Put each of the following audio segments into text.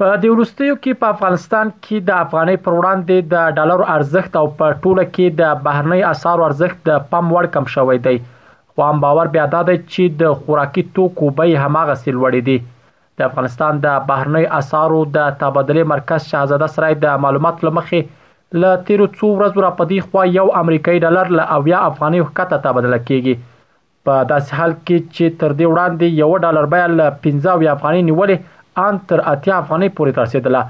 په دې وروستیو کې په افغانستان کې د افغانۍ پر وړاندې د ډالرو ارزښت او په ټوله کې د بهرنۍ اسعارو ارزښت د پام وړ کم شوی دی خو هم باور بیا دا دی چې د خوراکي توکو بیې هماغه سي لوړې دي د افغانستان د بهرنۍ اسعارو د تبادلې مرکز شاهزاده سرای د معلوماتو لمخې له تیرو څو ورځو را پدې خو یو امریکایي ډالر له اویا افغانۍ ښکته تبادله کیږي په داسې حال کې چې تر دې وړاندې یوه ډالر بیه له پنځه اویا افغانۍ نیولې ان تر اتیا افغانۍ پورې رسېدله،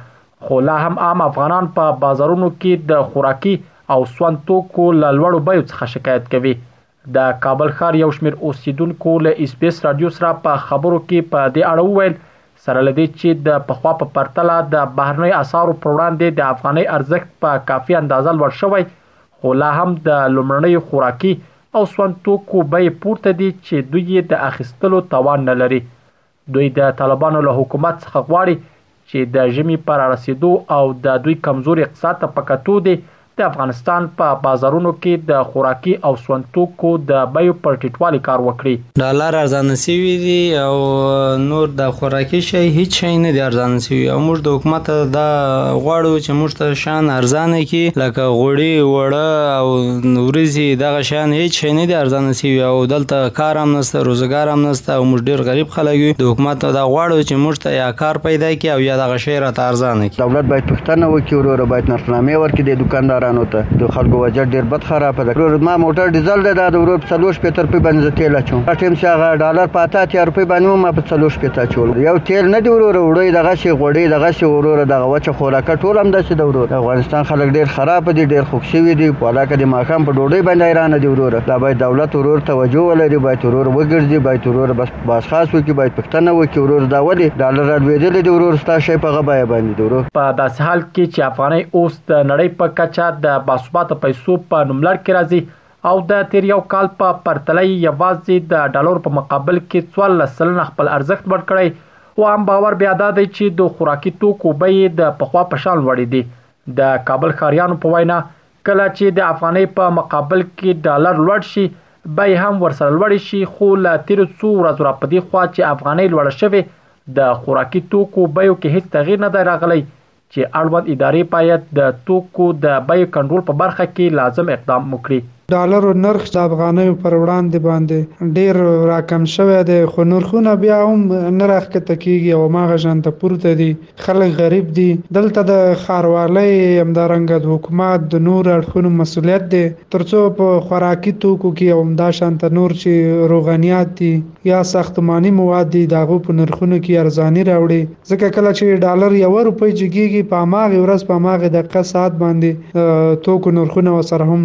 خو لا هم عام افغانان په بازارونو کې د خوراکي او سون توکو له لوړو بیو څخه شکایت کوي. د کابل ښار یو شمېر اوسېدونکو له ایس بي ایس راډیو سره په خبرو کې په دې اړه وویل، سره له دې چې د پخوا په پرتله د بهرنیو اسعارو پر وړاندې د افغانۍ ارزښت په کافي اندازه لوړ شوی، خو لا هم د لومړنیو خوراکي او سون توکو بیې پورته دي چې دوی یې د اخیستلو توان نه لري. دوی د طالبانو له حکومت څخه غواړي چې د ژمي په رارسېدو او د دوی کمزوري اقتصاد ته په کتو دې د افغانستان په بازارونو کې د خوراکي او سون توکو د بیو پر ټیټوالي کار وکړي. ډالر ارزانه سوي دي او نور د خوراکي شی هیڅ شی نه دي ارزانه سوي او موږ د حکومت دا غواړو چې موږ ته شیان ارزانه کړي لکه غوړي اوړه او وریځي دغه شیان هیڅ شی نه دي ارزانه سوي او دلته کار هم نسته روزګار هم نسته او موږ ډیر غریب خلک یو د حکومت دا غواړو چې موږ ته یا کار پیدا کی او یا دغه شی راته ارزانه کی. دولت باید پښتنه وکی وروره باید نرخنامه ورکی دی دوکاندارانو ته دخلګو وضعیت ډیر بد خراب ده وروره زما موټر ډیزل ده داده ورور په څلور شپیته روپی باندی زه تیل اچوم هغه ټیم چی هغه ډالر په اته اتیا روپی باندی وو ما په څلور شپیته اچول یو تیل ندی وروره وړی دغسی غوړی دغسی وروره دغه وچه خوراکه ټول همداسی ده وروره دافغانستان خلک ډیر خراب دی ډیر خوږ شوی دی ولاکه دی ماښام په ډوډی باندی حیران دی وروره دا باید دولت ورور توجه ولری باید ورور وګرځی باید وروره بس په اشخاصو کې باید پښتنه وکړي ورور دا ولې ډالر رالوېدلې دی ورور ستا شی په غبای باندې دی ورور په داسې حال کې چې افغانۍ اوس د نړۍ په کچه د باثباته پیسو په نوملړ کې راځي او د تیر یو کال په پرتله یې یوازې د ډالرو په مقابل کې 14 سلنه خپل ارزښت لوړ کړی خو عام باور بیا دا دی چې د خوراکي توکو بیې د پخوا په شان لوړې دي د کابل ښاریانو په وینا کله چې د افغانۍ په مقابل کې ډالر لوړ شي بیې هم ورسره لوړې شي خو له تیرو څو ورځو را په دې خوا چې افغانۍ لوړه شوې د خوراکي توکو بیو کې هیڅ تغیر نه دی راغلی چې اړوند ادارې باید د توکو د بیې کنټرول په برخه کې لازم اقدام وکړي. ډالرو نرخ د افغانیو پر وړاندې باندې ډیر راکم شوی دی خو نرخونه بیا هم نه راښکته کیږي او هماغه شان ته پورته دي. خلک غریب دي، دلته د ښاروالۍ همدارنګه د حکومت د نورو اړخونو مسولیت دی تر څو په خوراکي توکو کې او همداشانته نور چې روغنیات دي یا ساختماني مواد دي د هغو په نرخونو کې ارزاني راوړي ځکه کله چې ډالر یوه روپۍ جګیږي په هماغې ورځ په هماغې دقیقه ساعت باندې توکو نرخونه ورسره هم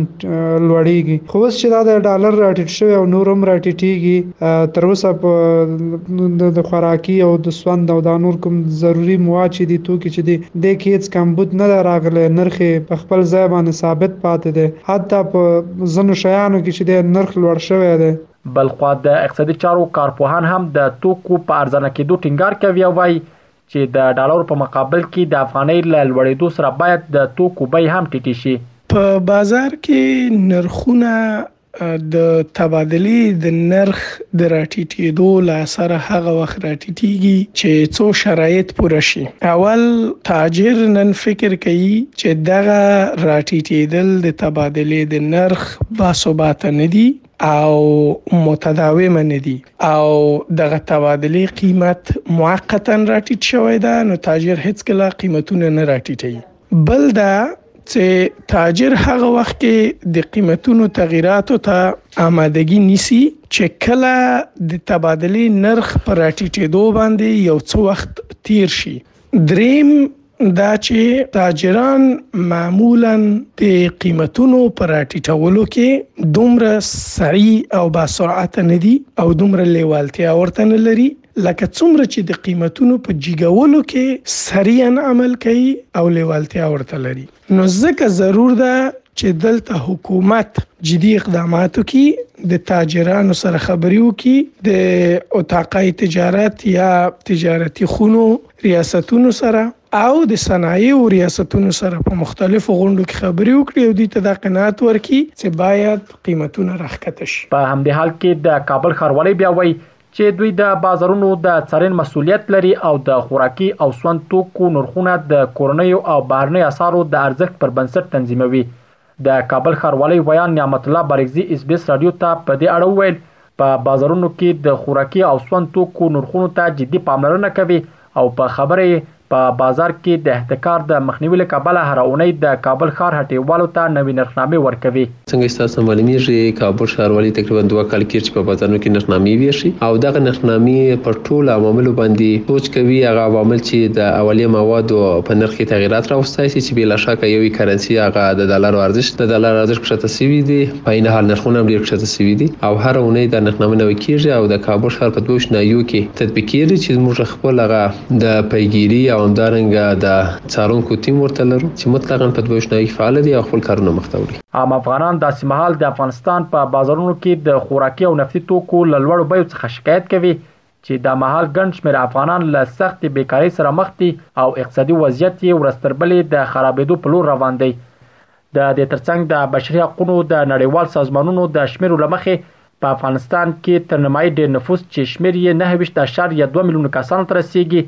لوړېږي خو اوس چې دا د ډالر راټیټ شوی او نور هم راټیټېږي تر اوسه په د خوراکي او د سوند او دا نور کوم ضروري مواد چې دي توکي چې دي دې کې هېڅ کمبود نه دی راغلی نرخ یې په خپل ځای باندې ثابت پاتې دی حتی په ځینو شیانو کې چې دی نرخ لوړ شوی دی. بلخوا د اقتصادي چارو کارپوهان هم د توکو په ارزانه کېدو ټینګار کوي او وایي چې د ډالرو په مقابل کې د افغانۍ له لوړېدو سره باید د توکو بیې هم ټیټې شي. په بازار کې نرخونه د تبادلې د نرخ د راټیټېدو له اثره هغه وخت راټیټېږي چې څو شرایط پوره شي. اول، تاجر نن فکر کوي چې دغه راټیټېدل د تبادلې د نرخ باثباته نه دي، او متداومه نه دي او دغه تبادلې قیمت موقتا راټیټ شوی ده نو تاجر هیڅ کله قیمتونه نه راټیټي بل دا چې تاجر هغه وخت کې د قیمتونو تغیراتو ته آمادګي نیسي چې کله د تبادلې نرخ پر راټیټېدو باندې یو څو وخت تیر شي دریم دا چې تاجران معمولا د قیمتونو په راټیټولو کې دومره سریع او با سرعت نه دي او دومره لیوالتیا ورته نه لري لکه څومره چې د قیمتونو په جیګولو کې سریعا عمل کوي او لیوالتیا ورته لري نو ځکه ضرور ده چې دلته حکومت جدي اقدامات وکړي د تاجرانو سره خبرې وکړي د اتاقای تجارت یا تجارتي خونو ریاستونو سره او د صنایعو ریاستونو سره په مختلفو غونډو کې خبرې وکړي او دوی ته دا قناعت ورکړي چې باید قیمتونه راښکته شي. په همدې حال کې د کابل ښاروالۍ بیا وایي چې دوی د بازارونو د څارنې مسوولیت لري او د خوراکي او سوند توکو نرخونه د کورنیو او بهرنیو اسعارو د ارزښت پر بنسټ تنظیموي د کابل ښاروالۍ ویاند نعمت الله بارکزي اس بي اس راډیو ته په دې اړه وویل، په بازارونو کې د خوراکي او سون توکو نرخونو ته جدي پاملرنه کوي او په خبره یې په بازار کې د احتکار د مخنیوي له کبله هره اونۍ د کابل ښار هټیوالو ته نوې نرخنامې ورکوي. څنګه چې تاسو ته معلومېږي، کابل ښاروالۍ تقریباً دوه کاله کېږي چې په بازارونو کې نرخنامې وېشي او دغه نرخنامې پر ټولو عواملو باندې سوچ کوي، هغه عوامل چې د اولې موادو په نرخ کې تغیرات راوستل، سايسي چې بېلا شکه يوي کرنسي هغه د دالرو ارزش د دالر ارزش کښته سوي دي په عين حال نرخونه هم ډېر کښته سوي دي او هره اونۍ دا نرخنامه نوي کېږي او د کابل ښار په دوويشت ناحيو کې تطبيق کېږي چې زموږ خپل هغه د پيګيري او همدارنګه د څارونکو تيم ورته لرو چې مطلقاً په دوويشت ناحيو کې فعال دي او خپل کارونه مخته وړي. عام افغانان داسي مهال د افغانستان په بازارونو کې د خوراکي او نفتي توکو له لوړو بيو څخه شکايت کوي چې دا مهال ګڼ شمېر افغانان له سختې بېکارۍ سره مخ دي او اقتصادي وضعیت یې ورځ تر بلې د خرابېدو په لور روان دی. د دې ترڅنګ د بشري حقونو د نړیوال سازمانونو د شمېرو له مخې په افغانستان کې تر نیمایي ډېر نفوس چې شمېر یې نهه ویشت اعشاریه دوه میلیونه کسانو ته رسېږي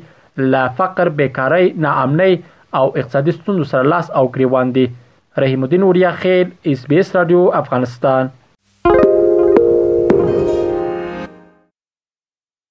له فقر، بېکارۍ، ناامنۍ او اقتصادي ستونزو سره لاس او ګرېوان دي. رحیم الدین اوریاخېل، ایس بي ایس راډیو، افغانستان.